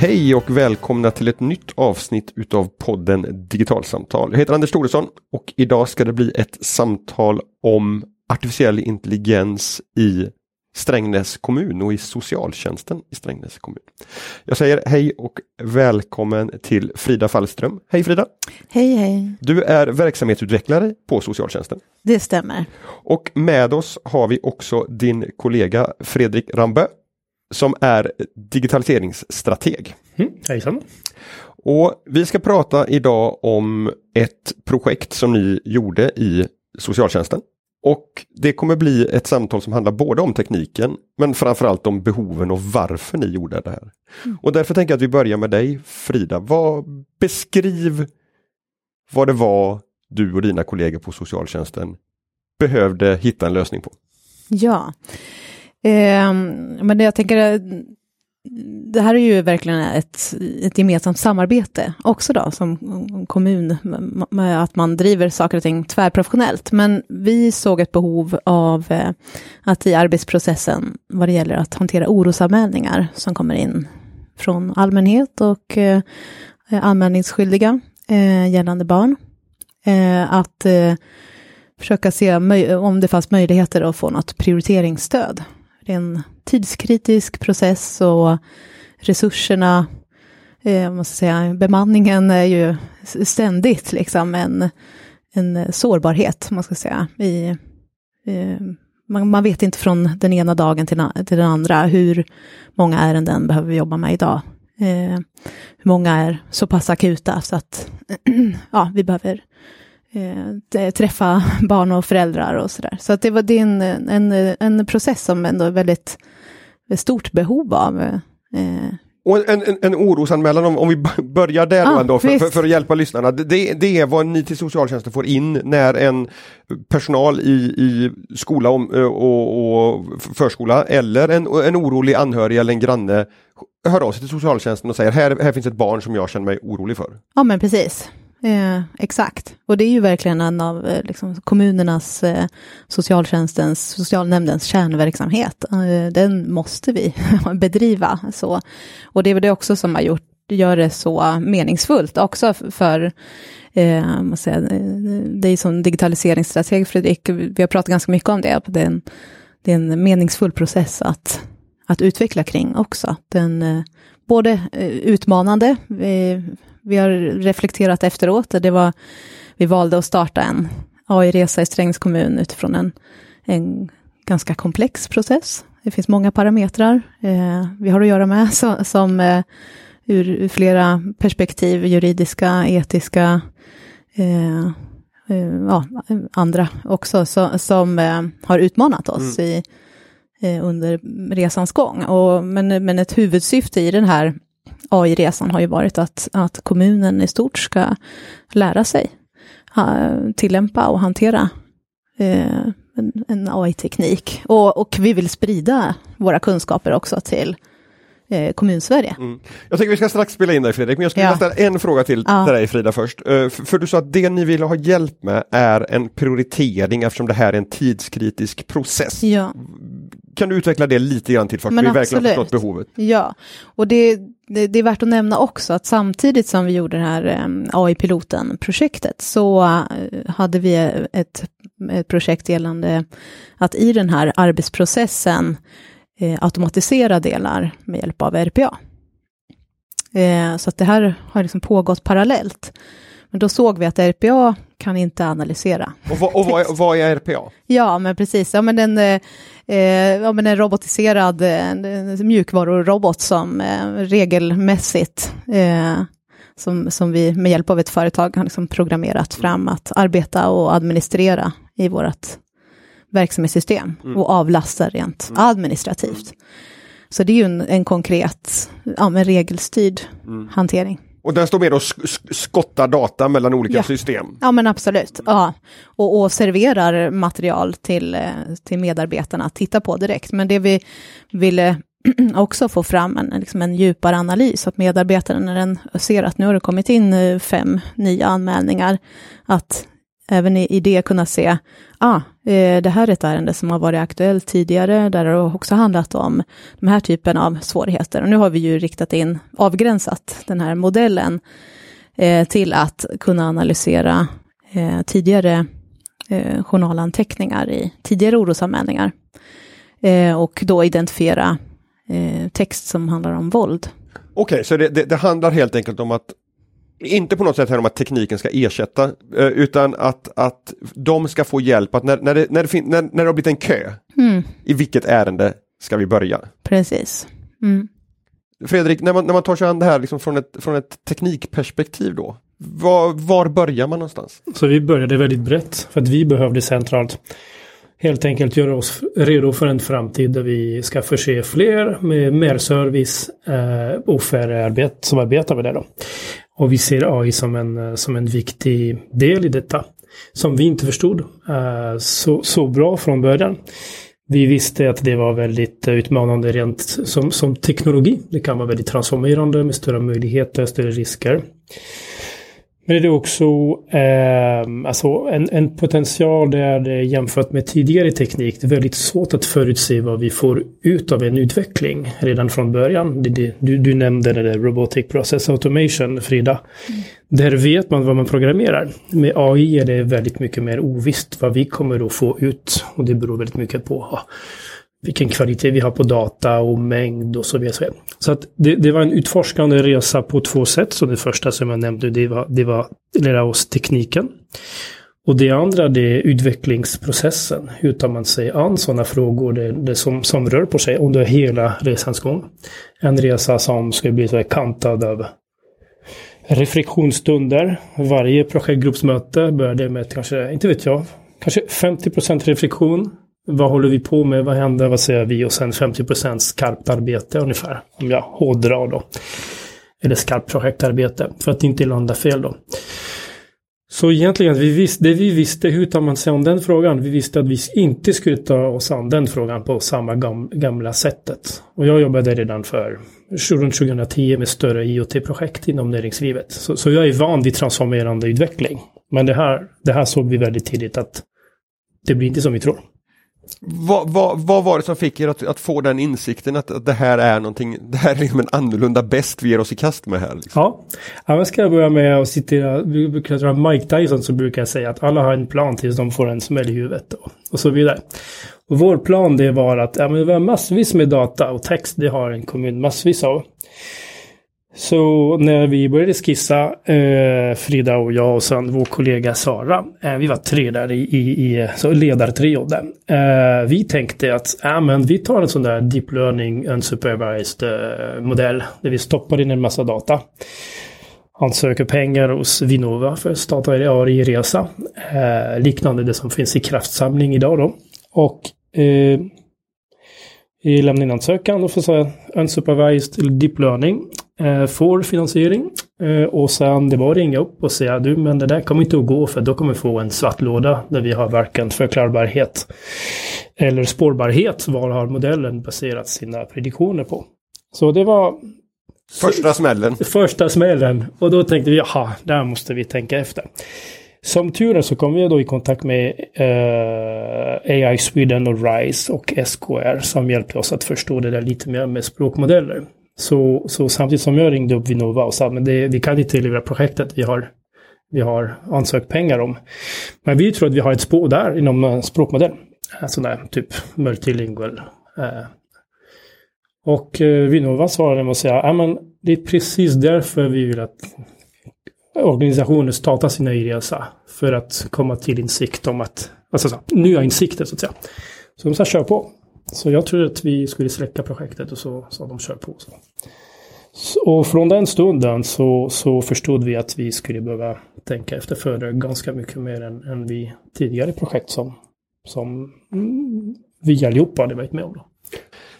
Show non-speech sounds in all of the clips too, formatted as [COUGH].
Hej och välkomna till ett nytt avsnitt utav podden Digitalsamtal. Jag heter Anders Thoresson och idag ska det bli ett samtal om artificiell intelligens i Strängnäs kommun och i socialtjänsten i Strängnäs kommun. Jag säger hej och välkommen till Frida Fallström. Hej Frida! Hej hej! Du är verksamhetsutvecklare på socialtjänsten. Det stämmer. Och med oss har vi också din kollega Fredrik Rambö som är digitaliseringsstrateg. Mm, hejsan! Och vi ska prata idag om ett projekt som ni gjorde i socialtjänsten. Och det kommer bli ett samtal som handlar både om tekniken men framförallt om behoven och varför ni gjorde det här. Mm. Och därför tänker jag att vi börjar med dig Frida. Vad, beskriv vad det var du och dina kollegor på socialtjänsten behövde hitta en lösning på. Ja, eh, men det jag tänker eh, det här är ju verkligen ett, ett gemensamt samarbete också då, som kommun, med att man driver saker och ting tvärprofessionellt. Men vi såg ett behov av eh, att i arbetsprocessen, vad det gäller att hantera orosanmälningar som kommer in från allmänhet och eh, anmälningsskyldiga gällande barn, att försöka se om det fanns möjligheter att få något prioriteringsstöd en tidskritisk process och resurserna, eh, måste säga, bemanningen är ju ständigt liksom en, en sårbarhet, man ska säga. I, eh, man, man, vet inte från den ena dagen till, till den andra hur många ärenden behöver vi jobba med idag. Eh, hur många är så pass akuta så att [CLEARS THROAT] ja, vi behöver eh, träffa [LAUGHS] barn och föräldrar och sådär. Så att det var det en, en, en process som ändå är väldigt stort behov av. Eh. Och en, en, en orosanmälan, om, om vi börjar där ah, ändå, för, för, för, att hjälpa lyssnarna. Det, det är vad ni till socialtjänsten får in när en personal i, i skola och, och, och förskola eller en, en orolig anhörig eller en granne hör av sig till socialtjänsten och säger här, här finns ett barn som jag känner mig orolig för. Ja men precis. Eh, exakt, och det är ju verkligen en av eh, liksom, kommunernas, eh, socialtjänstens, socialnämndens kärnverksamhet. Eh, den måste vi [LAUGHS] bedriva. Så. Och det är väl det också som har gjort, gör det så meningsfullt också för eh, säga, eh, dig som digitaliseringsstrateg Fredrik, vi har pratat ganska mycket om det. Det är en, det är en meningsfull process att, att utveckla kring också. Den, eh, både eh, utmanande, eh, vi, har reflekterat efteråt. Det var, vi valde att starta en AI-resa i Strängs kommun utifrån en, en ganska komplex process. Det finns många parametrar eh, vi har att göra med så, som eh, ur, ur, flera perspektiv, juridiska, etiska, eh, eh ja, andra också, så, som eh, har utmanat oss mm. i, eh, under resans gång. Och, men, men ett huvudsyfte i den här AI-resan har ju varit att, att kommunen i stort ska lära sig uh, tillämpa och hantera uh, en, en AI-teknik. Och, och vi vill sprida våra kunskaper också till eh, kommunsverige. Mm. Jag tycker vi ska strax spela in dig Fredrik, men jag skulle ja. ställa en fråga till, ja. dig Frida först. Uh, för, för, du sa att det ni vill ha hjälp med är en prioritering eftersom det här är en tidskritisk process. Ja. Kan du utveckla det lite grann till för att vi verkligen förstått behovet? Ja, och det, det, det, är värt att nämna också att samtidigt som vi gjorde det här um, AI-piloten-projektet så uh, hade vi ett, ett projekt gällande att i den här arbetsprocessen eh, automatisera delar med hjälp av RPA. Eh, så att det här har liksom pågått parallellt. Men då såg vi att RPA kan inte analysera. Och, vad, och vad, är, vad är RPA? Ja, men precis. Ja, men en, eh, ja, men en robotiserad eh, mjukvarurobot som eh, regelmässigt eh, som, som vi med hjälp av ett företag har liksom programmerat fram att arbeta och administrera i vårt verksamhetssystem mm. och avlasta rent mm. administrativt. Så det är ju en, en konkret, ja, men regelstyrd mm. hantering. Och den står med och skottar data mellan olika ja. system? Ja men absolut, ja. Och, och serverar material till, eh, till medarbetarna att titta på direkt. Men det vi ville [CLEARS THROAT] också få fram en, liksom en djupare analys, att medarbetaren när den ser att nu har det kommit in eh, fem nya anmälningar, att även i, i det kunna se, ah, eh, det här är ett ärende som har varit aktuellt tidigare, där det också handlat om de här typen av svårigheter. Och nu har vi ju riktat in, avgränsat den här modellen eh, till att kunna analysera eh, tidigare eh, journalanteckningar i tidigare orosanmälningar. Eh, och då identifiera eh, text som handlar om våld. Okej, okay, så det, det, det, handlar helt enkelt om att inte på något sätt här om att tekniken ska ersätta, eh, utan att, att de ska få hjälp att när, när, det, när, det, fin, när, när det har blivit en kö, mm. i vilket ärende ska vi börja? Precis. Mm. Fredrik, när man, när man tar sig an det här liksom från, ett, från ett teknikperspektiv då, var, var börjar man någonstans? Så vi började väldigt brett, för att vi behövde centralt helt enkelt göra oss redo för en framtid där vi ska förse fler med mer service eh, och färre arbet, som arbetar med det. Då. Och vi ser AI som en, eh, som en viktig del i detta. Som vi inte förstod eh, så, så bra från början. Vi visste att det var väldigt utmanande rent som, som teknologi. Det kan vara väldigt transformerande med större möjligheter, större risker. Men det är också eh, alltså en, en potential där det jämfört med tidigare teknik det är väldigt svårt att förutse vad vi får ut av en utveckling redan från början. Det, du, du nämnde det där Robotic Process Automation, Frida. Mm. Där vet man vad man programmerar. Med AI är det väldigt mycket mer ovisst vad vi kommer att få ut. Och det beror väldigt mycket på vilken kvalitet vi har på data och mängd och så vidare. Så att det, det, var en utforskande resa på två sätt. Så det första som jag nämnde, det var, det var lära oss tekniken. Och det andra det är utvecklingsprocessen. Hur tar man sig an sådana frågor det, det som, som rör på sig under hela resans gång. En resa som ska bli så kantad av reflektionsstunder. Varje projektgruppsmöte började med kanske, inte vet jag, kanske 50% reflektion, vad håller vi på med? Vad händer? Vad säger vi? Och sen 50% skarpt arbete ungefär. Om jag hårdrar då. Eller skarpt projektarbete. För att inte landa fel då. Så egentligen, vi visste, det vi visste, hur tar man sig an den frågan? Vi visste att vi inte skulle ta oss an den frågan på samma gamla sättet. Och jag jobbade redan för runt 2010 med större IoT-projekt inom näringslivet. Så, så jag är van vid transformerande utveckling. Men det här, det här såg vi väldigt tidigt att det blir inte som vi tror. Vad, vad, vad, var det som fick er att, att få den insikten att, att, det här är någonting, [LAUGHS] det här är liksom en annorlunda bäst vi ger oss i kast med här? Liksom? Ja, jag ska börja med att citera, vi brukar dra Mike Tyson som brukar säga att alla har en plan tills de får en smäll i huvudet och, och så vidare. Och vår plan det var att ja, men vi har massvis med data och text, det har en kommun massvis av. Så när vi började skissa, eh, Frida och jag och sen vår kollega Sara, eh, vi var tre där i, i, i så ledartrio där. Eh, vi tänkte att äh, men vi tar en sån där deep learning unsupervised eh, modell där vi stoppar in en massa data. Ansöker pengar hos Vinnova för att starta en AI-resa. Eh, liknande det som finns i kraftsamling idag då. Och eh, lämna in ansökan och får säga unsupervised deep learning får finansiering. Eh, och sen det var att ringa upp och säga du men det där kommer inte att gå för då kommer vi få en svart låda där vi har varken förklarbarhet eller spårbarhet. Var har modellen baserat sina prediktioner på? Så det var Första smällen. Första smällen. Och då tänkte vi, jaha, där måste vi tänka efter. Som tur är så kom vi då i kontakt med eh, AI Sweden och RISE och SKR som hjälpte oss att förstå det där lite mer med språkmodeller. Så, så samtidigt som jag ringde upp Vinnova och sa att vi kan inte leverera projektet vi har, vi har ansökt pengar om. Men vi tror att vi har ett spår där inom eh, språkmodell. Eh, sån där typ multilingual. Eh. Och Vinnova svarade med att säga att det är precis därför vi vill att organisationer startar sina e-resa, för att komma till insikt om att, alltså nya insikter så att säga. Så de sa kör på. Så jag tror att vi skulle släcka projektet och så sa de kör på. Så. Och från den stunden så, så förstod vi att vi skulle behöva tänka efter före ganska mycket mer än, än vi tidigare projekt som, som vi allihopa hade varit med om. Då.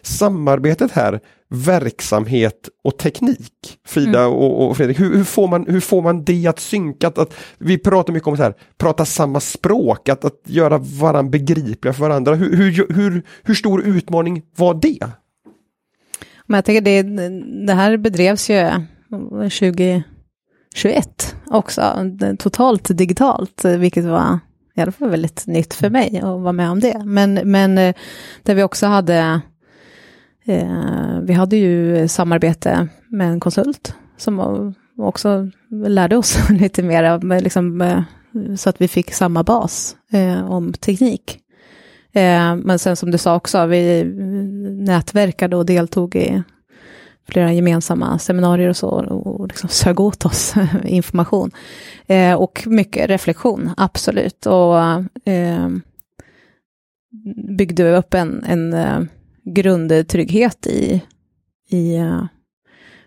Samarbetet här, verksamhet och teknik, Frida mm. och, och, Fredrik, hur, hur, får man, hur får man det att synka? Att, att, vi pratar mycket om så här, prata samma språk, att, att göra varandra begripliga för varandra. Hur, hur, hur, hur stor utmaning var det? Men jag tänker det, det här bedrevs ju 2021. också, totalt digitalt, vilket var i alla fall väldigt nytt för mig att vara med om det. Men, men eh, där vi också hade, eh, vi hade ju samarbete med en konsult som också lärde oss [LAUGHS] lite mer, eh, liksom, eh, så att vi fick samma bas eh, om teknik. Eh, men sen som du sa också, vi nätverkade och deltog i flera gemensamma seminarier och så och liksom sög åt oss [LAUGHS] information. Eh, och mycket reflektion, absolut. Och eh, byggde upp en, en eh, grundtrygghet i, i uh,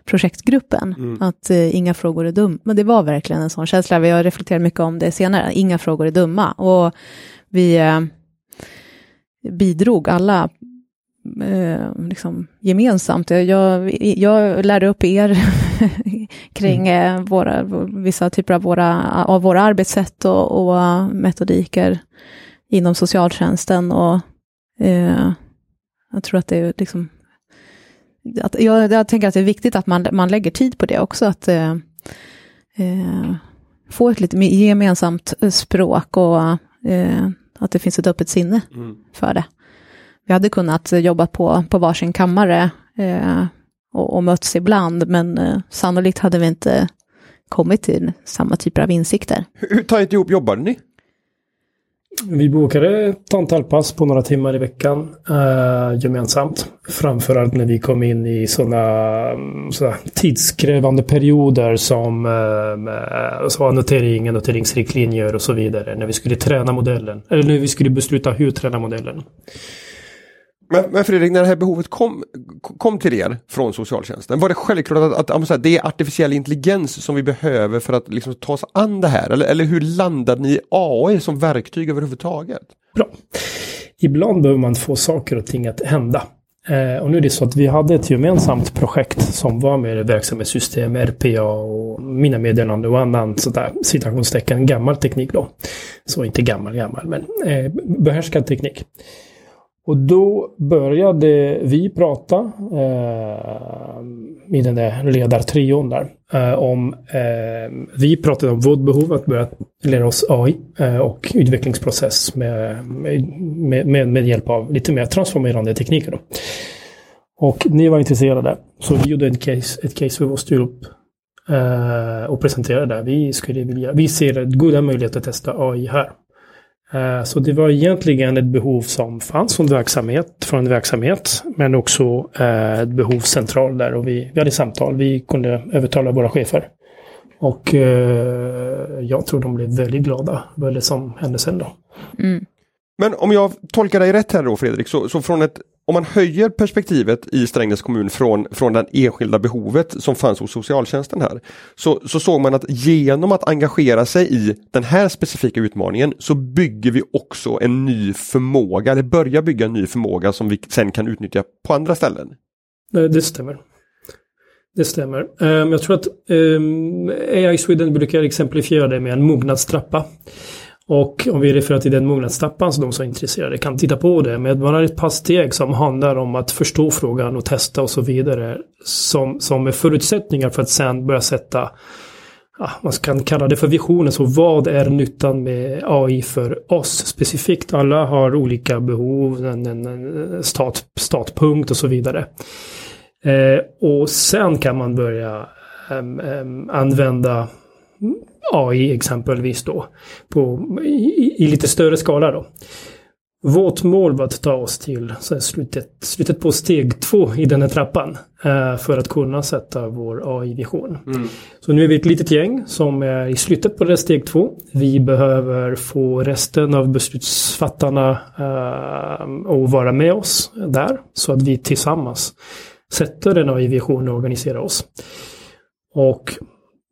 projektgruppen. Mm. Att uh, inga frågor är dumma. Men det var verkligen en sån känsla. Vi har reflekterat mycket om det senare. Inga frågor är dumma. Och vi bidrog alla eh, liksom gemensamt. Jag, jag lärde upp er [LAUGHS] kring mm. Våra, vissa typer av våra, av våra arbetssätt och, och metodiker inom socialtjänsten. Och, eh, jag tror att det är liksom... Att, jag, jag, tänker att det är viktigt att man, man lägger tid på det också. Att eh, eh få ett lite gemensamt språk och eh, att det finns ett öppet sinne mm. för det vi hade kunnat jobba på, på varsin kammare eh, och, och möts ibland, men eh, sannolikt hade vi inte kommit till samma typer av insikter. Hur tajt ihop jobbade ni? Vi bokade ett antal pass på några timmar i veckan eh, gemensamt. Framförallt när vi kom in i sådana mm, tidskrävande perioder som eh, eh så annotering, annoteringsriktlinjer och så vidare. När vi skulle träna modellen. Eller när vi skulle besluta hur träna modellen. Men, men, Fredrik, när det här behovet kom, kom till er från socialtjänsten, var det självklart att, att, att det är artificiell intelligens som vi behöver för att liksom, ta oss an det här? Eller, eller hur landade ni i AI som verktyg överhuvudtaget? Bra. Ibland behöver man få saker och ting att hända. Eh, och nu är det så att vi hade ett gemensamt projekt som var med verksamhetssystem, RPA och mina meddelanden och annan sådär citationstecken gammal teknik då. Så inte gammal gammal men eh, behärskad teknik. Och då började vi prata eh, i den där ledartrion där eh, om eh, vi pratade om vårt behov att börja lära oss AI eh, och utvecklingsprocess med, med, med, med, hjälp av lite mer transformerande tekniker. Då. Och ni var intresserade så vi gjorde ett case, ett case för vår styrgrupp eh, och presenterade det. Vi, skulle vilja, vi ser goda möjligheter att testa AI här. Eh, så det var egentligen ett behov som fanns från verksamhet, från en verksamhet, men också eh, ett behov centralt där och vi, vi hade samtal. Vi kunde övertala våra chefer. Och eh, jag tror de blev väldigt glada vad det som hände sen då. Mm. Men om jag tolkar dig rätt här då Fredrik, så, så från ett om man höjer perspektivet i Strängnäs kommun från, från det enskilda behovet som fanns hos socialtjänsten här. Så, så såg man att genom att engagera sig i den här specifika utmaningen så bygger vi också en ny förmåga, eller börjar bygga en ny förmåga som vi sen kan utnyttja på andra ställen. Eh, det stämmer. Det stämmer. Ehm, jag tror att ehm, AI Sweden brukar exemplifiera det med en mognadstrappa. Och om vi refererar till den mognadstappan som de som är intresserade kan titta på det. Men man har ett par steg som handlar om att förstå frågan och testa och så vidare. Som, som är förutsättningar för att sen börja sätta ja, man kan kalla det för visioner, Så vad är nyttan med AI för oss specifikt? Alla har olika behov, en, en, en start, startpunkt och så vidare. Eh, och sen kan man börja um, um, använda AI exempelvis då. På, i, i, lite större skala då. Vårt mål var att ta oss till så slutet, slutet på steg två i den här trappan. Eh, för att kunna sätta vår AI-vision. Mm. Så nu är vi ett litet gäng som är i slutet på det steg två. Vi behöver få resten av beslutsfattarna eh, att vara med oss där. Så att vi tillsammans sätter en AI-vision och organiserar oss. Och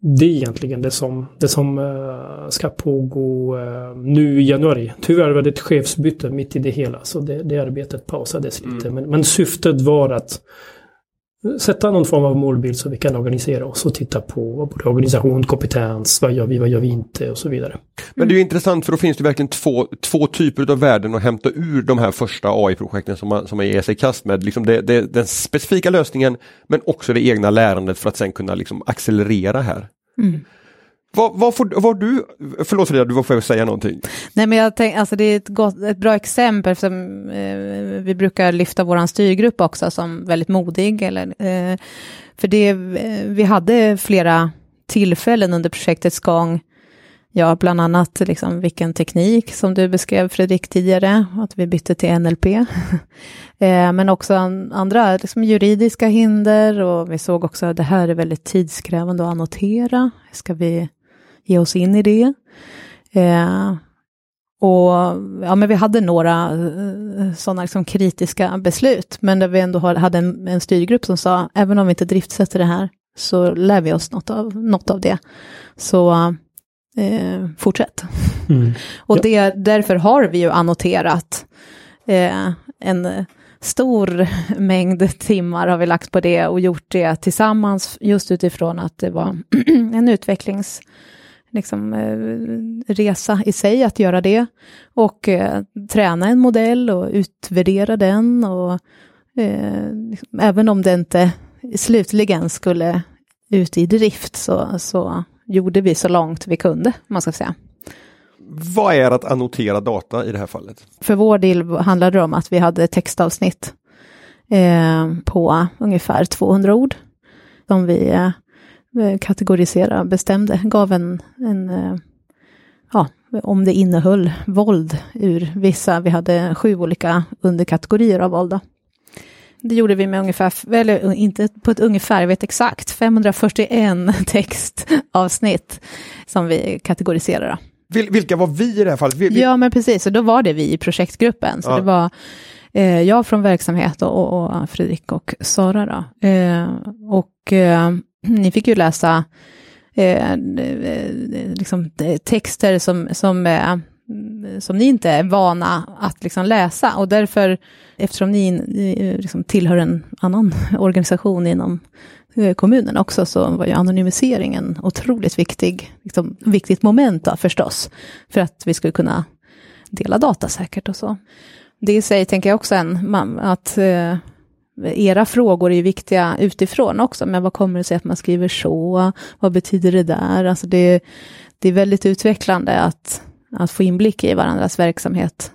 det är egentligen det som, det som uh, ska pågå uh, nu i januari. Tyvärr var det ett chefsbyte mitt i det hela, så det, det arbetet pausades lite. Mm. Men, men syftet var att sätta någon form av målbild så vi kan organisera oss och titta på både organisation, kompetens, vad gör vi, vad gör vi inte och så vidare. Men det är intressant för då finns det verkligen två, två typer av värden att hämta ur de här första AI-projekten som man, som man ger sig i kast med. Liksom det, det, den specifika lösningen men också det egna lärandet för att sen kunna liksom accelerera här. Mm. Vad, vad, får, vad du, förlåt Frida, du var för att säga någonting. Nej men jag tänk, alltså det är ett, gott, ett bra exempel, som eh, vi brukar lyfta vår styrgrupp också som väldigt modig. Eller, eh, för det, eh, vi hade flera tillfällen under projektets gång, ja bland annat liksom vilken teknik som du beskrev Fredrik tidigare, att vi bytte till NLP. [LAUGHS] eh, men också an, andra liksom juridiska hinder och vi såg också att det här är väldigt tidskrävande att annotera. Ska vi ge oss in i det. Eh, och ja, men vi hade några eh, sådana liksom kritiska beslut, men där vi ändå hade en, en styrgrupp som sa, även om vi inte driftsätter det här, så lär vi oss något av, något av det. Så eh, fortsätt. Mm. och ja. det, därför har vi ju annoterat eh, en stor mängd timmar har vi lagt på det och gjort det tillsammans just utifrån att det var [CLEARS THROAT] en utvecklings liksom, eh, resa i sig att göra det. Och eh, träna en modell och utvärdera den. Och, eh, liksom, även om det inte slutligen skulle ut i drift så, så gjorde vi så långt vi kunde, man ska säga. Vad är att annotera data i det här fallet? För vår del handlade det om att vi hade textavsnitt eh, på ungefär 200 ord som vi kategorisera, bestämde, gav en, en eh, ja, om det innehöll våld ur vissa, vi hade sju olika underkategorier av våld. Då. Det gjorde vi med ungefär, eller inte på ett ungefär, jag vet exakt, 541 [LAUGHS] textavsnitt som vi kategoriserade. Vil, vilka var vi i det här fallet? Vi, Ja, men precis, och då var det vi i projektgruppen. Så ja. det var eh, jag från verksamhet och, och, Fredrik och Sara. Då. Eh, och eh, ni fick ju läsa eh, eh liksom, texter som, som, eh, som ni inte är vana att liksom, läsa. Och därför, eftersom ni eh, liksom, tillhör en annan [LAUGHS] organisation inom eh, kommunen också, så var ju anonymiseringen otroligt viktig, liksom, viktigt moment då, förstås, för att vi skulle kunna dela data säkert och så. Det i sig tänker jag också en, att eh, era frågor är viktiga utifrån också, men vad kommer det sig att man skriver så? Vad betyder det där? Alltså det, det är väldigt utvecklande att, att få inblick i varandras verksamhet.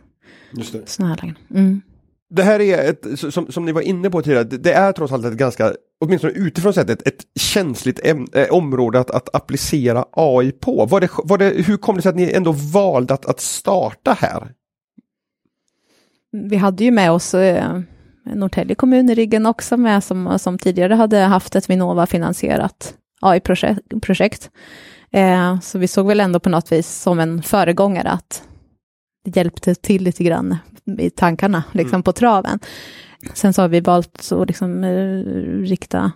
Just det. Såna här mm. Det här är, ett, som, som ni var inne på tidigare, det är trots allt ett ganska, åtminstone utifrån sett, ett, ett känsligt äm, äh, område att, att applicera AI på. Var det, var det, hur kom det sig att ni ändå valde att, att starta här? Vi hade ju med oss eh, Norrtälje kommun i ryggen också med, som, som tidigare hade haft ett Vinnova-finansierat AI-projekt. Eh, så vi såg väl ändå på något vis som en föregångare att det hjälpte till lite grann i tankarna, liksom mm. på traven. Sen så har vi valt att liksom, eh, rikta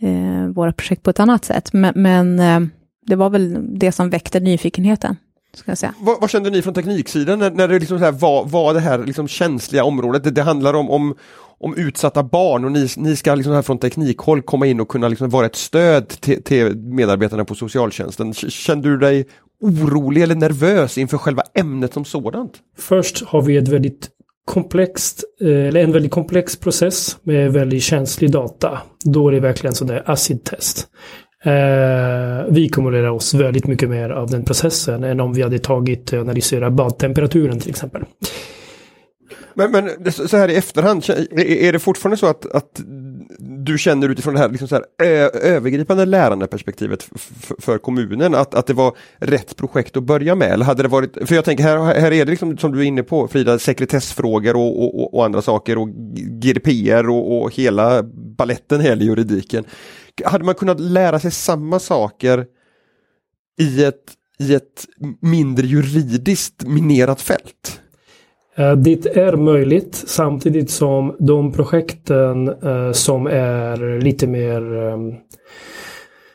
eh, våra projekt på ett annat sätt, men, men eh, det var väl det som väckte nyfikenheten. Ska jag säga. Vad, vad kände ni från tekniksidan när, när det liksom så här var, var det här liksom känsliga området? Det, det handlar om, om, om utsatta barn och ni, ni ska liksom här från teknikhåll komma in och kunna liksom vara ett stöd till, till medarbetarna på socialtjänsten. Kände du dig orolig eller nervös inför själva ämnet som sådant? Först har vi ett väldigt komplext, eh, eller en väldigt komplex process med väldigt känslig data. Då är det verkligen sådär acid-test. Eh, vi kommer lära oss väldigt mycket mer av den processen än om vi hade tagit och analyserat badtemperaturen till exempel. Men, men så här i efterhand, är det fortfarande så att, att du känner utifrån det här, liksom så här övergripande lärandeperspektivet för kommunen att, att det var rätt projekt att börja med? Eller hade det varit, för jag tänker här, här är det liksom som du är inne på Frida, sekretessfrågor och, och, och andra saker och GDPR och, och hela balletten här i juridiken hade man kunnat lära sig samma saker i ett, i ett mindre juridiskt minerat fält? Eh, det är möjligt samtidigt som de projekten eh, som är lite mer ehm,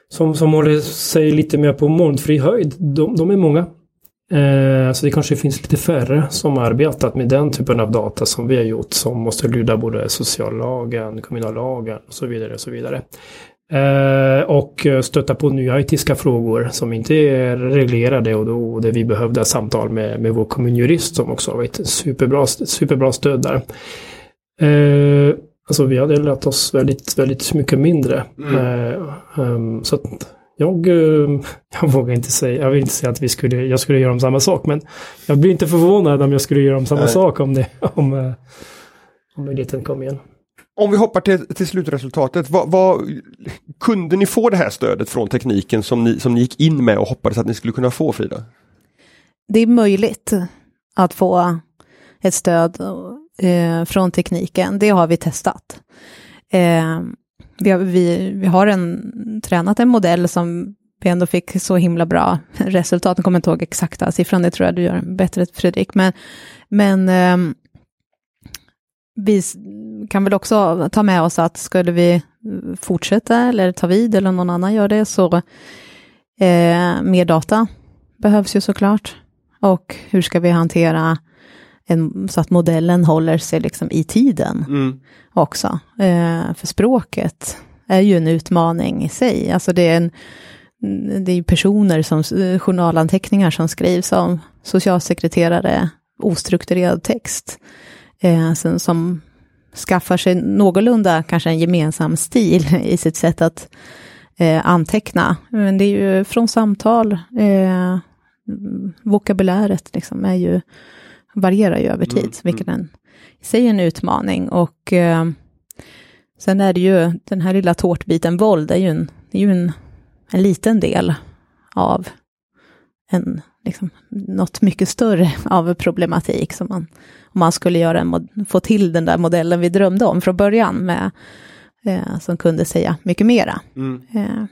som, som håller sig lite mer på molnfri höjd, de, de är många. Eh, så det kanske finns lite färre som arbetat med den typen av data som vi har gjort som måste lyda både sociallagen, kommunallagen och så vidare. Och så vidare. Eh, och stöta på nya etiska frågor som inte är reglerade och då där vi behövde samtal med, med vår kommunjurist som också har varit superbra, superbra stöd där. Eh, alltså vi hade lärt oss väldigt, väldigt mycket mindre. Mm. Eh, um, så Jag, eh, [LAUGHS] jag vågar inte säga, jag vill inte säga att vi skulle, jag skulle göra om samma sak, men jag blir inte förvånad om jag skulle göra om samma Nej. sak om det, om, om möjligheten kom igen. Om vi hoppar till, till slutresultatet, vad, vad, kunde ni få det här stödet från tekniken som ni, som ni gick in med och hoppades att ni skulle kunna få Frida? Det är möjligt att få ett stöd eh, från tekniken. Det har vi testat. Eh, vi, har, vi, vi har en, tränat en modell som vi ändå fick så himla bra resultat. Jag kommer inte ihåg exakta siffran, det tror jag du gör bättre Fredrik. Men, men eh, vi kan väl också ta med oss att skulle vi fortsätta eller ta vid eller någon annan gör det så eh, mer data behövs ju såklart. Och hur ska vi hantera en, så att modellen håller sig liksom i tiden Mm. också. Eh, för språket är ju en utmaning i sig. Alltså det är, en, det är personer som, journalanteckningar som skrivs av socialsekreterare, ostrukturerad text. Eh, som, som skaffar sig någorlunda kanske en gemensam stil [LAUGHS] i sitt sätt att eh, anteckna. Men det är ju från samtal, eh, vokabuläret liksom är ju, varierar ju över tid, Mm, vilket en, i sig är en utmaning. Och eh, sen är det ju, den här lilla tårtbiten våld, är ju en, det är ju en, en liten del av en, liksom, något mycket större av problematik som man, om man skulle göra en, få till den där modellen vi drömde om från början med, eh, som kunde säga mycket mera. Mm. Eh,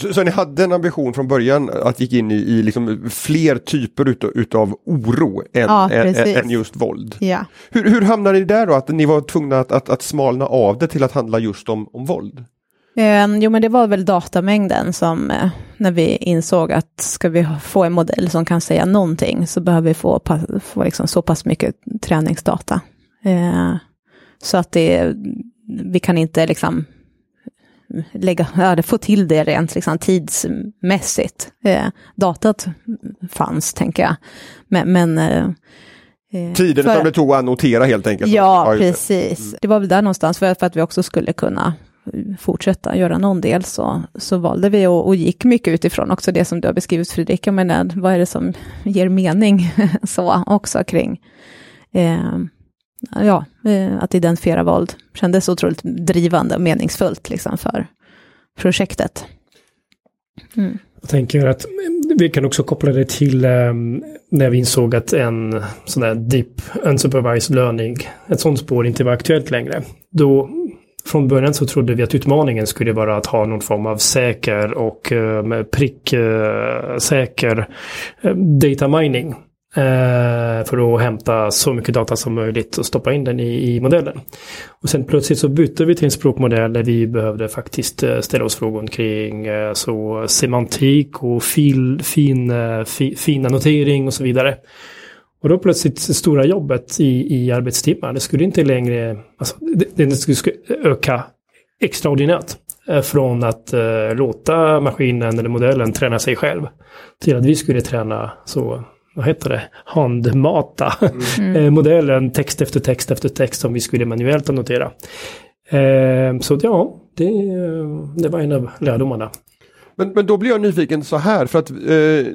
Så, så ni hade en ambition från början att gick in i, i liksom fler typer utav, utav oro än, Ja, än, än just våld? ja. Hur, hur hamnade ni där då, att ni var tvungna att, att, att smalna av det till att handla just om, om våld? Eh, jo, men det var väl datamängden som, eh, när vi insåg att ska vi få en modell som kan säga någonting, så behöver vi få, få liksom så pass mycket träningsdata. Eh, så att det, vi kan inte liksom lägga, [LAUGHS] få till det rent liksom, tidsmässigt. Eh, datat fanns, tänker jag. Men, men eh, eh, Tiden för- som det tog att annotera helt enkelt? Ja, precis. Det var väl där någonstans, för, för att vi också skulle kunna fortsätta göra någon del, så, så valde vi och, och gick mycket utifrån också det som du har beskrivit Fredrik, jag menar, vad är det som ger mening [LAUGHS] så också kring, eh, ja, eh, att identifiera våld, kändes otroligt drivande och meningsfullt liksom för projektet. Mm. Jag tänker att vi kan också koppla det till eh, när vi insåg att en sån där deep unsupervised learning, ett sånt spår inte var aktuellt längre. Då från början så trodde vi att utmaningen skulle vara att ha någon form av säker och eh, eh, eh, data mining. Eh, för att hämta så mycket data som möjligt och stoppa in den i, i modellen. Och sen plötsligt så bytte vi till en språkmodell där vi behövde faktiskt eh, ställa oss frågor kring eh, så semantik och fil, fin, eh, fi, fin annotering och så vidare. Och då plötsligt det stora jobbet i, i arbetstimmar, det skulle inte längre, alltså, det, det skulle öka extraordinärt. eh, Från att eh, låta maskinen eller modellen träna sig själv till att vi skulle träna så, vad heter det, handmata eh, modellen text efter text efter text som vi skulle manuellt annotera. Eh, så ja, det, det var en av lärdomarna. Men, men då blir jag nyfiken så här, för att eh,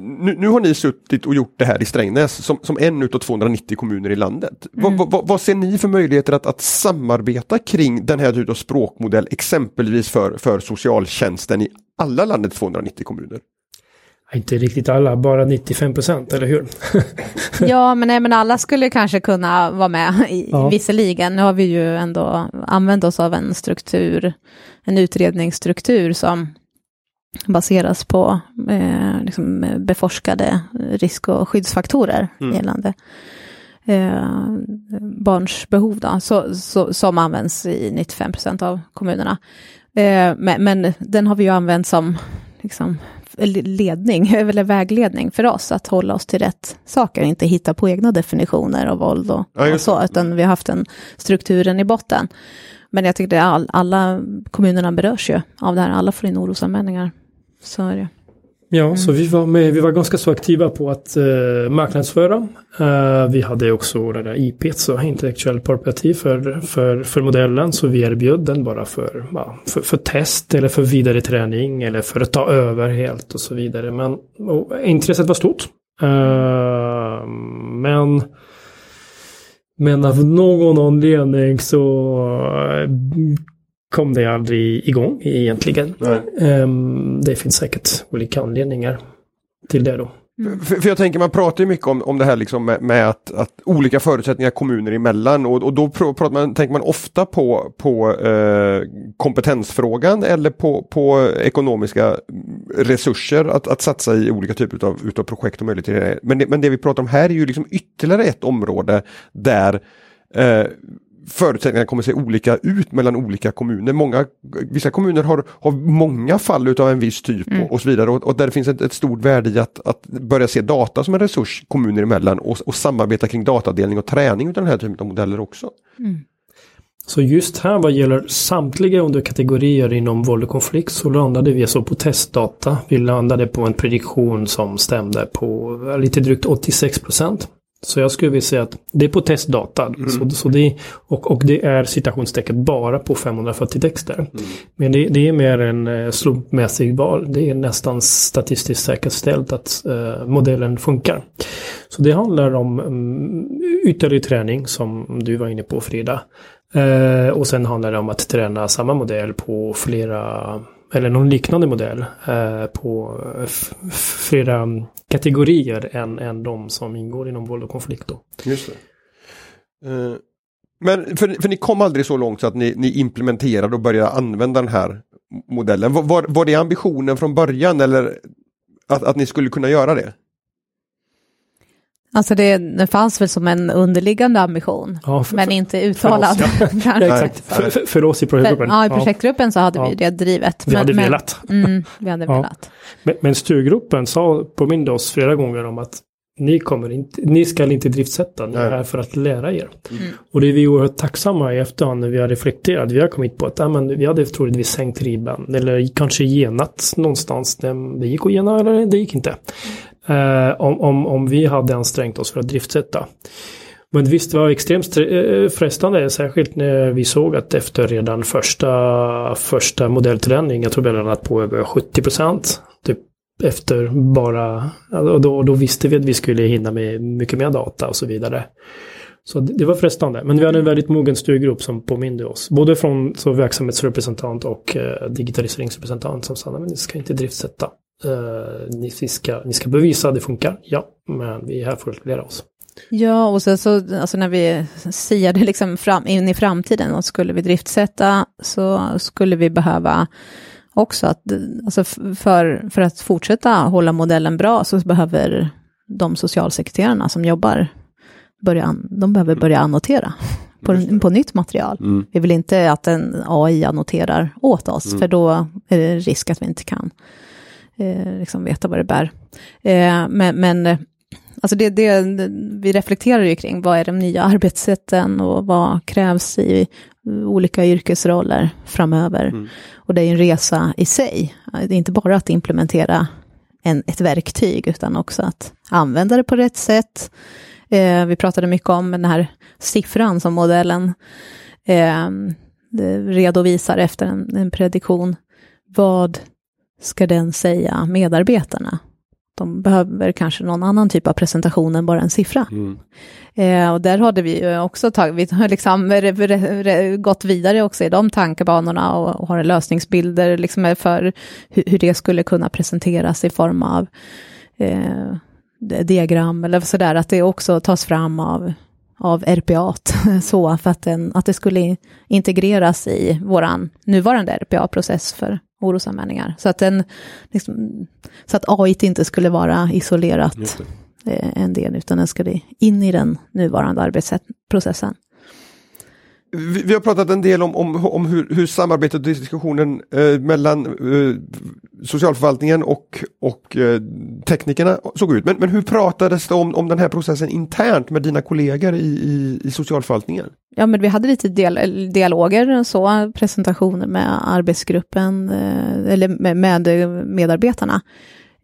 nu, nu har ni suttit och gjort det här i Strängnäs som, som en utav 290 kommuner i landet. Vad- Vad, vad, vad ser ni för möjligheter att, att samarbeta kring den här typen av språkmodell, exempelvis för, för socialtjänsten i alla landets 290 kommuner? Inte riktigt alla, bara 95 procent, eller hur? [LAUGHS] [LAUGHS] Ja, men, nej, men alla skulle kanske kunna vara med, i, Ja. visserligen. Nu har vi ju ändå använt oss av en struktur, en utredningsstruktur som baseras på eh, liksom beforskade risk och skyddsfaktorer Mm. gällande eh, barns behov, då, så, så, som används i 95 procent av kommunerna. Eh, men, men den har vi ju använt som liksom, ledning, [LAUGHS] eller vägledning för oss att hålla oss till rätt saker, inte hitta på egna definitioner av våld och, Ja, och så, utan vi har haft den strukturen i botten. Men jag tycker att all, alla kommunerna berörs ju av det här, alla får in orosanmälningar. Så är det. Ja, så vi var, med, vi var ganska så aktiva på att uh, marknadsföra. Uh, vi hade också det där IP, så intellektuell property för, för, för modellen. Så vi erbjöd den bara för, ja, för, för, test eller för vidare träning eller för att ta över helt och så vidare. Men intresset var stort. Uh, men men av någon anledning så kom det aldrig igång egentligen. Um, det finns säkert olika anledningar till det då. Mm. För, för, jag tänker man pratar ju mycket om, om det här liksom med, med att, att, olika förutsättningar kommuner emellan och, och då pratar man, tänker man ofta på, på eh, kompetensfrågan eller på, på ekonomiska resurser att, att satsa i olika typer av utav projekt och möjligheter. Men det, men det vi pratar om här är ju liksom ytterligare ett område där eh, förutsättningarna kommer se olika ut mellan olika kommuner. Många, vissa kommuner har, har många fall utav en viss typ mm. och, och, så vidare och, och där det finns ett, ett, stort värde i att, att börja se data som en resurs kommuner emellan och, och samarbeta kring datadelning och träning av den här typen av modeller också. Mm. Så just här vad gäller samtliga underkategorier inom våld och konflikt så landade vi alltså på testdata. Vi landade på en prediktion som stämde på lite drygt 86 procent. Så jag skulle vilja säga att det är på testdata. Mm. Så, så det, och, och det är citationstecken bara på 540 texter. Mm. Men det, det, är mer en eh, slumpmässig val. Det är nästan statistiskt säkerställt att uh, modellen funkar. Så det handlar om um, ytterligare träning som du var inne på Frida. Uh, och sen handlar det om att träna samma modell på flera eller någon liknande modell eh, på eh, flera kategorier än, än de som ingår inom våld och konflikt. Då. Just det. Eh, men för, för ni kom aldrig så långt så att ni, ni implementerade och började använda den här modellen. Var, var, var det ambitionen från början eller att, att ni skulle kunna göra det? Alltså det, det fanns väl som en underliggande ambition, ja, för, men inte uttalad. För oss, ja. [LAUGHS] ja, exakt. För, för, för, oss i projektgruppen. ja, i projektgruppen så hade vi det drivet. Vi men, hade velat. Mm, vi hade velat. Men, men styrgruppen sa, påminde oss flera gånger om att ni, kommer inte, ni ska inte driftsätta, ni är här för att lära er. Mm. Och det är vi oerhört tacksamma i efterhand när vi har reflekterat. Vi har kommit på att ja, men vi hade troligtvis sänkt ribban eller kanske genat någonstans. Det gick att gena eller det gick inte. Eh, om, om, om vi hade ansträngt oss för att driftsätta. Men visst det var extremt eh, frestande, särskilt när vi såg att efter redan första, första modellträning, jag tror vi hade på över 70 procent. Typ efter bara, och då, då visste vi att vi skulle hinna med mycket mer data och så vidare. Så det, det var frestande. Men vi hade en väldigt mogen styrgrupp som påminde oss. Både från så verksamhetsrepresentant och eh, digitaliseringsrepresentant som sa att ni ska inte driftsätta. Uh, ni, ska, ni ska bevisa att det funkar, ja, men vi är här för att lära oss. Ja, och sen så, alltså när vi siade liksom fram, in i framtiden och skulle vi driftsätta så skulle vi behöva också att, alltså för, för att fortsätta hålla modellen bra så behöver de socialsekreterarna som jobbar börja, de behöver börja annotera på, på nytt material. Mm. Vi vill inte att en AI annoterar åt oss, mm. för då är det risk att vi inte kan eh, liksom veta vad det bär. Eh, men, men eh, alltså det, det, vi reflekterar ju kring vad är de nya arbetssätten och vad krävs i olika yrkesroller framöver. Mm. Och det är en resa i sig. Det är inte bara att implementera en, ett verktyg, utan också att använda det på rätt sätt. Eh, vi pratade mycket om den här siffran som modellen eh, redovisar efter en, en prediktion. Vad ska den säga medarbetarna? De behöver kanske någon annan typ av presentation än bara en siffra. Mm. Eh, och där hade vi ju också tagit, vi har liksom re, re, re, gått vidare också i de tankebanorna och, och har lösningsbilder liksom för hur, hur, det skulle kunna presenteras i form av eh, diagram eller sådär, att det också tas fram av, av RPA, [LAUGHS] så för att, den, att det skulle integreras i våran nuvarande RPA-process för orosanmälningar. Så att, den, liksom, så att AI inte skulle vara isolerat eh, en del, utan den skulle in i den nuvarande arbetsprocessen. Vi, vi har pratat en del om, om, om hur, hur samarbetet och diskussionen eh, mellan eh, socialförvaltningen och, och eh, teknikerna såg ut. Men, men hur pratades det om, om den här processen internt med dina kollegor i, i, i socialförvaltningen? Ja, men vi hade lite dial dialoger, så, presentationer med arbetsgruppen, eh, eller med, med medarbetarna.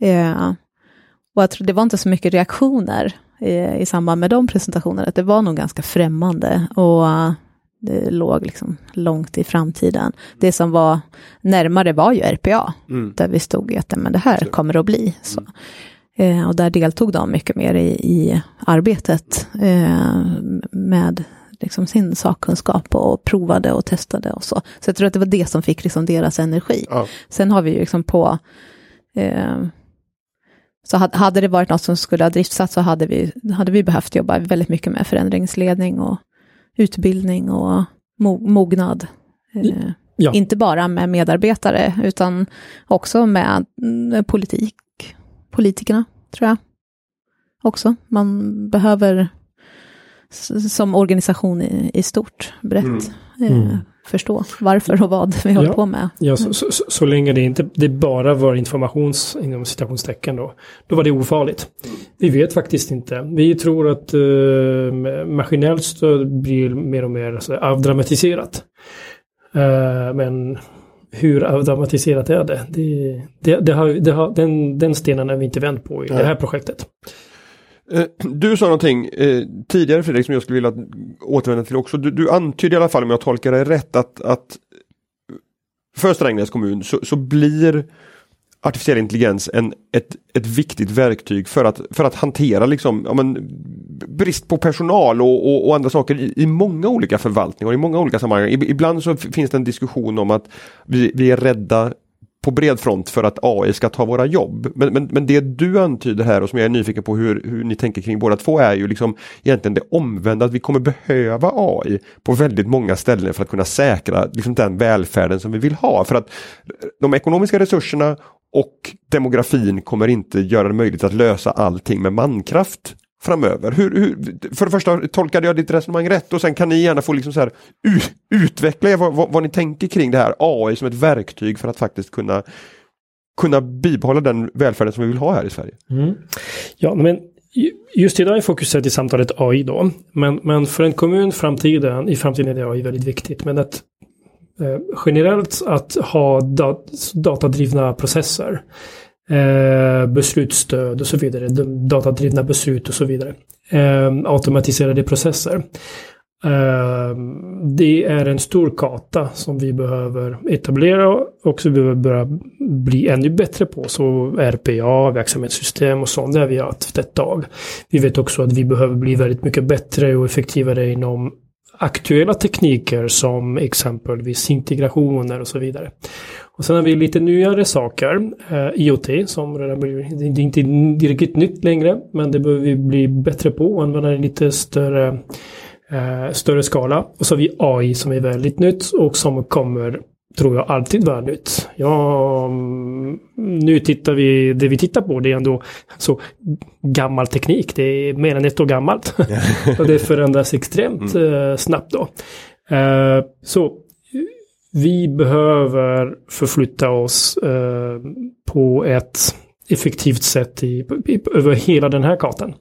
Eh, och jag tror det var inte så mycket reaktioner i, i samband med de presentationerna. Det var nog ganska främmande och det låg liksom långt i framtiden. Det som var närmare var ju RPA, mm. där vi stod i att men det här kommer att bli. Så. Eh, och där deltog de mycket mer i, i arbetet eh, med liksom sin sakkunskap och provade och testade och så. Så jag tror att det var det som fick liksom deras energi. Ja. Sen har vi ju liksom på eh, så hade det varit något som skulle ha driftsatts så hade vi, hade vi behövt jobba väldigt mycket med förändringsledning och utbildning och mognad. Eh, ja. Inte bara med medarbetare utan också med mm, politik, politikerna tror jag. Också. Man behöver som organisation i, i stort, brett, mm. Eh, mm. förstå varför och vad vi håller ja, på med. Ja, så, så, så, så, länge det inte det bara var informations, inom citationstecken då, då var det ofarligt. Vi vet faktiskt inte. Vi tror att uh, maskinellt stöd blir mer och mer alltså, avdramatiserat. Uh, men hur avdramatiserat är det? det, det, det, har, det har, den, den stenen har vi inte vänt på i ja. det här projektet. Eh, [CLEARS THROAT] du sa någonting eh, tidigare Fredrik som jag skulle vilja återvända till också. Du, du antydde i alla fall om jag tolkar det rätt att, att för Strängnäs kommun så, så blir artificiell intelligens en, ett, ett viktigt verktyg för att, för att hantera liksom, ja, men, brist på personal och, och, och andra saker i, i, många olika förvaltningar, i många olika sammanhang. Ibland så finns det en diskussion om att vi, vi är rädda på bred front för att AI ska ta våra jobb. Men, men, men det du antyder här och som jag är nyfiken på hur, hur ni tänker kring båda två är ju liksom egentligen det omvända att vi kommer behöva AI på väldigt många ställen för att kunna säkra liksom den välfärden som vi vill ha. För att de ekonomiska resurserna och demografin kommer inte göra det möjligt att lösa allting med mankraft framöver. Hur, hur, för det första, tolkade jag ditt resonemang rätt? Och sen kan ni gärna få liksom så här, utveckla vad, vad, vad, ni tänker kring det här AI som ett verktyg för att faktiskt kunna, kunna bibehålla den välfärden som vi vill ha här i Sverige. Mm. Ja, men just idag är fokuset i samtalet AI då. Men, men för en kommun framtiden, i framtiden är det AI väldigt viktigt. Men att eh, generellt att ha dat datadrivna processer eh, beslutsstöd och så vidare, datadrivna beslut och så vidare. Eh, automatiserade processer. Eh, det är en stor karta som vi behöver etablera och som vi behöver börja bli ännu bättre på. Så RPA, verksamhetssystem och sånt, det har vi haft ett tag. Vi vet också att vi behöver bli väldigt mycket bättre och effektivare inom aktuella tekniker som exempelvis integrationer och så vidare. Och sen har vi lite nyare saker, eh, IoT som redan blir, det är inte direkt nytt längre, men det behöver vi bli bättre på och använda i lite större, eh, större skala. Och så har vi AI som är väldigt nytt och som kommer, tror jag, alltid vara nytt. Ja, mm, nu tittar vi, det vi tittar på det är ändå så gammal teknik, det är mer än ett år gammalt. [LAUGHS] och det förändras extremt mm. eh, snabbt då. Eh, så vi behöver förflytta oss eh, på ett effektivt sätt i, i, över hela den här kartan.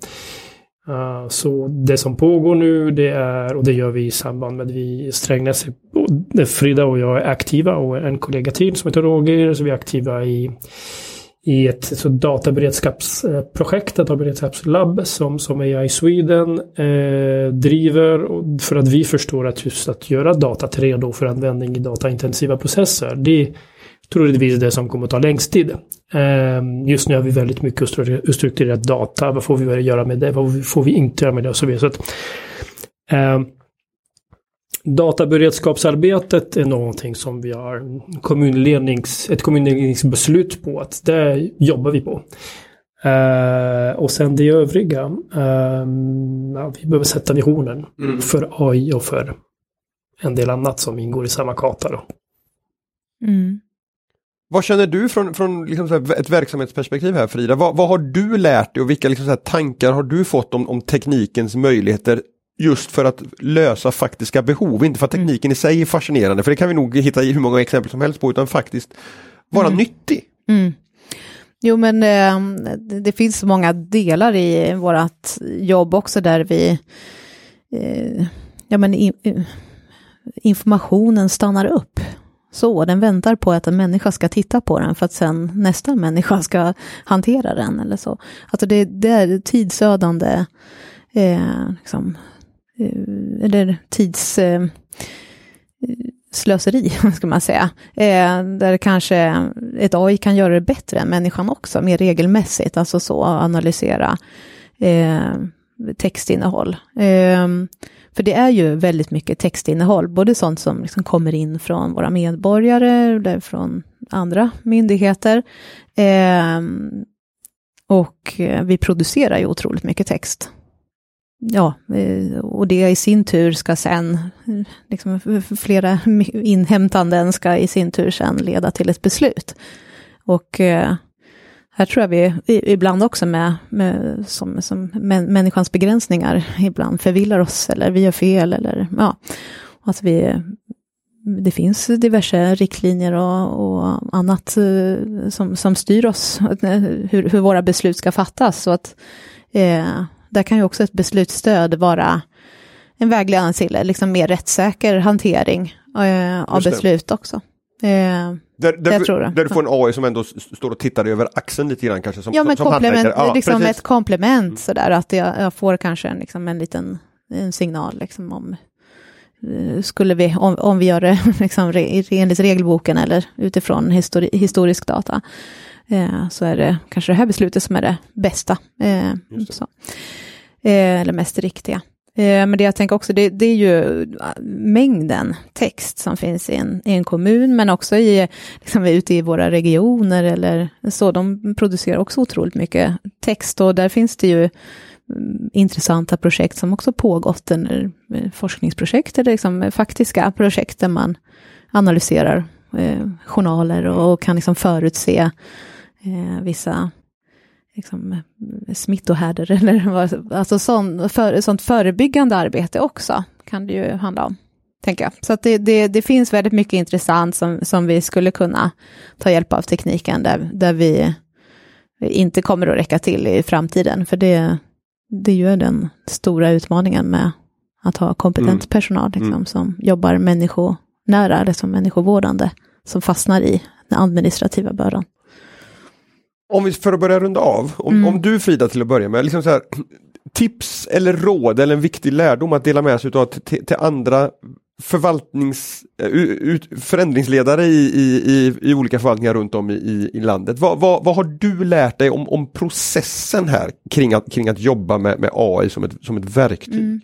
Uh, så det som pågår nu det är, och det gör vi i samband med att vi Strängnäs, Frida och jag är aktiva och en kollega till som heter Roger, så vi är aktiva i i ett så databeredskapsprojekt, databeredskapslabb som, som AI Sweden eh, driver för att vi förstår att just att göra datat redo för användning i dataintensiva processer. Det är troligtvis det som kommer att ta längst tid. Eh, just nu har vi väldigt mycket strukturerad data. Vad får vi göra med det? Vad får vi inte göra med det? Och så vidare. Så att, eh, Databeredskapsarbetet är någonting som vi har kommunlednings, ett kommunledningsbeslut på att det jobbar vi på. Uh, och sen det övriga, uh, ja, vi behöver sätta visionen mm. för AI och för en del annat som ingår i samma karta. Då. Mm. Vad känner du från, från liksom ett verksamhetsperspektiv här Frida? Vad, vad, har du lärt dig och vilka liksom tankar har du fått om, om teknikens möjligheter just för att lösa faktiska behov, inte för att tekniken i sig är fascinerande, för det kan vi nog hitta i hur många exempel som helst på, utan faktiskt vara mm. nyttig. Mm. Jo, men eh, det finns många delar i vårt jobb också där vi, eh, ja men informationen stannar upp. så. Den väntar på att en människa ska titta på den för att sen nästa människa ska hantera den eller så. Alltså det, det är tidsödande, eh, liksom, Eh, eller tids... Eh, slöseri, [LAUGHS] ska man säga. Eh, där kanske ett AI kan göra det bättre än människan också, mer regelmässigt, alltså så, analysera eh, textinnehåll. Eh, för det är ju väldigt mycket textinnehåll, både sånt som liksom kommer in från våra medborgare eller från andra myndigheter. Eh, och eh, vi producerar ju otroligt mycket text. Ja, eh, och det i sin tur ska sen, liksom flera [LAUGHS] inhämtanden ska i sin tur sen leda till ett beslut. Och eh, här tror jag vi ibland också med, med som, som människans begränsningar ibland förvillar oss eller vi gör fel eller ja. att vi, det finns diverse riktlinjer och, och annat eh, som, som styr oss, hur, hur våra beslut ska fattas. Så att, eh, där kan ju också ett beslutsstöd vara en vägledning till liksom mer rättssäker hantering eh, av beslut också. Eh, där, där, tror det. där du får en AI som ändå står och tittar över axeln lite grann kanske. Som, ja, men som komplement, ja, liksom ett komplement mm. sådär, att jag, jag, får kanske en, liksom en liten en signal liksom om eh, skulle vi, om, om vi gör det [LAUGHS] liksom, enligt regelboken eller utifrån histori, historisk data, eh, så är det kanske det här beslutet som är det bästa. Eh, så. Eh, eller mest riktiga. Eh, men det jag tänker också, det, det, är ju mängden text som finns i en, i en kommun, men också i, liksom, ute i våra regioner eller så. De producerar också otroligt mycket text och där finns det ju mm, intressanta projekt som också pågått, eller eh, forskningsprojekt eller liksom faktiska projekt där man analyserar eh, journaler och, och kan liksom förutse eh, vissa liksom, smittohärdar [LAUGHS] eller vad, alltså sån, för, sånt förebyggande arbete också kan det ju handla om. Tänker jag. Så det, det, det, finns väldigt mycket intressant som, som vi skulle kunna ta hjälp av tekniken där, där vi inte kommer att räcka till i framtiden. För det, det är ju den stora utmaningen med att ha kompetent mm. personal liksom, mm. som jobbar människonära, eller som människovårdande, som fastnar i den administrativa bördan. Om vi, för att börja runda av, om, mm. om du Frida till att börja med, liksom så här, [CLEARS THROAT] tips eller råd eller en viktig lärdom att dela med sig av till, till andra förvaltnings, eh, ut, förändringsledare i, i, i, olika förvaltningar runt om i, i landet. Vad, vad, vad, har du lärt dig om, om processen här kring att, kring att jobba med, med AI som ett, som ett verktyg? Mm.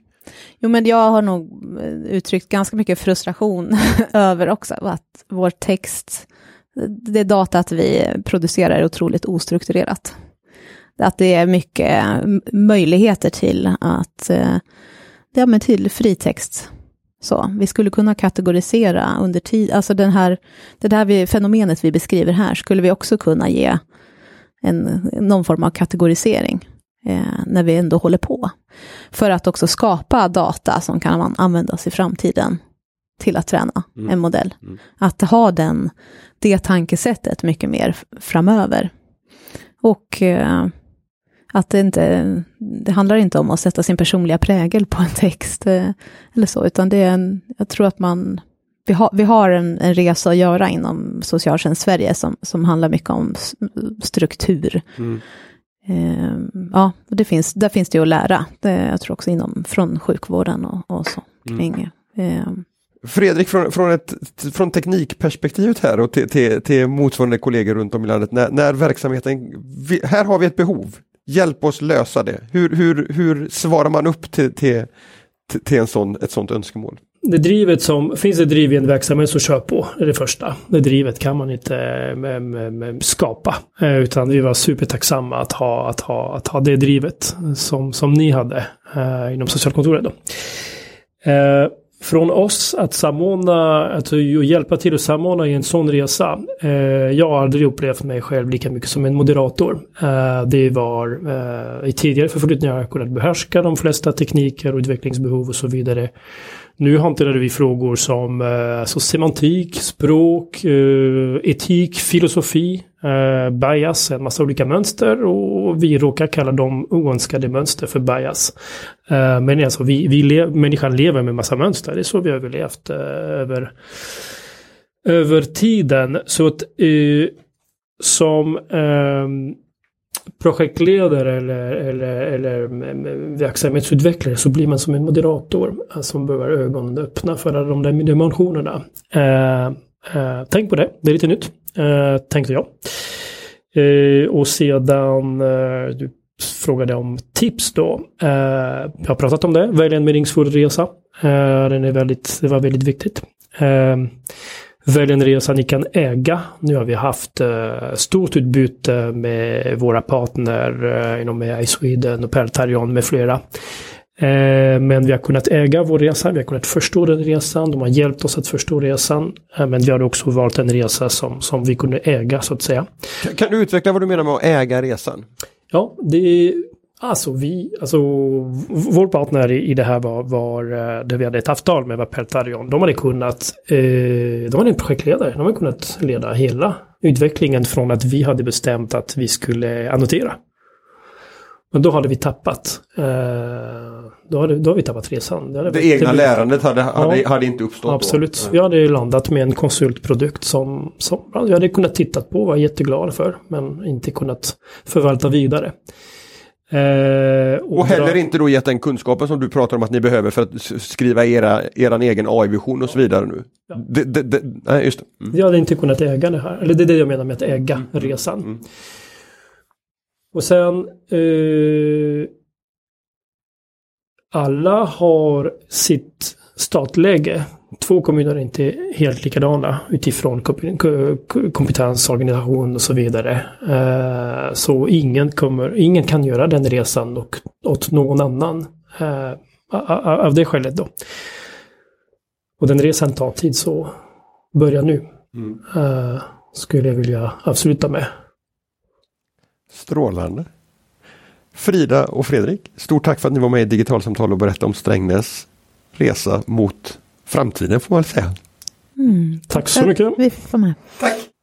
Jo, men jag har nog eh, uttryckt ganska mycket frustration [LAUGHS] över också att vår text det datat vi producerar är otroligt ostrukturerat. Att det är mycket möjligheter till att, eh, ja men till fritext. Så, vi skulle kunna kategorisera under tid, alltså den här, det här vi, fenomenet vi beskriver här, skulle vi också kunna ge en, någon form av kategorisering eh, när vi ändå håller på. För att också skapa data som kan användas i framtiden till att träna mm. en modell. Mm. Att ha den, det tankesättet mycket mer framöver. Och eh, att det inte, det handlar inte om att sätta sin personliga prägel på en text eh, eller så, utan det är en, jag tror att man, vi har, vi har en, en resa att göra inom socialtjänst Sverige som, som handlar mycket om struktur. Mm. Eh, ja, det finns, där finns det att lära, det, jag tror också inom, från sjukvården och, och så, mm. kring mm. Fredrik, från, från, ett, från teknikperspektivet här och till, till, till motsvarande kollegor runt om i landet, när, när verksamheten, vi, här har vi ett behov, hjälp oss lösa det. Hur, hur, hur svarar man upp till, till, till en sån, ett sånt önskemål? Det drivet som, finns det driv i en verksamhet så kör på, det är det första. Det drivet kan man inte eh, skapa, eh, utan vi var supertacksamma att ha, att ha, att ha det drivet som, som ni hade eh, inom socialkontoret. Då från oss att samordna, att hjälpa till att samordna i en sån resa. Eh, jag har aldrig upplevt mig själv lika mycket som en moderator. Eh, det var eh, i tidigare förflyttningar jag kunnat behärska de flesta tekniker och utvecklingsbehov och så vidare. Nu hanterade vi frågor som eh, alltså semantik, språk, eh, etik, filosofi, eh, bias, en massa olika mönster och vi råkar kalla dem oönskade mönster för bias. Eh, men alltså vi, vi le människan lever med massa mönster, det är så vi har överlevt eh, över över tiden. Så att eh, som eh, projektledare eller, eller, eller mm, mm, verksamhetsutvecklare så blir man som en moderator eh, som behöver ögonen öppna för alla de där dimensionerna. Eh, eh, tänk på det, det är lite nytt, Eh, tänkte jag. Eh, och sedan, eh, du frågade om tips då. Eh, jag har pratat om det, välj en meningsfull resa. Eh, den är väldigt, det var väldigt viktigt. Välj en resa ni kan äga. Nu har vi haft uh, stort utbyte med våra partner uh, inom AI Sweden och Peltarion med flera. Uh, men vi har kunnat äga vår resa, vi har kunnat förstå den resan, de har hjälpt oss att förstå resan. Uh, men vi har också valt en resa som, som vi kunde äga så att säga. Kan, du utveckla vad du menar med att äga resan? Ja, det Alltså vi, alltså vår partner i, det här var, var eh, där vi hade ett avtal med var Peltarion. De hade kunnat, eh, de hade en projektledare, de hade kunnat leda hela utvecklingen från att vi hade bestämt att vi skulle annotera. Men då hade vi tappat, eh, då, hade, då hade vi tappat resan. Det, det egna det, lärandet hade, hade, ja, hade, inte uppstått Absolut. Då. Vi hade landat med en konsultprodukt som, som vi hade kunnat titta på, var jätteglada för, men inte kunnat förvalta vidare. Eh, och, och heller inte då gett den kunskapen som du pratar om att ni behöver för att skriva era, eran egen AI-vision och så vidare nu. Ja. Det, det, det, nej, just det. Mm. Jag hade inte kunnat äga det här. Eller det är det jag menar med att äga mm. resan. Mm. Och sen eh, alla har sitt startläge två kommuner är inte helt likadana utifrån kompetens, organisation och så vidare. Eh, så ingen, kommer, ingen kan göra den resan och, åt någon annan eh, av det skälet då. Och den resan tar tid så börja nu. Mm. Eh, skulle jag vilja avsluta med. Strålande. Frida och Fredrik, stort tack för att ni var med i Digitalsamtal och berättade om Strängnäs resa mot framtiden får man säga. Mm, tack så mycket. Vi får med. Tack.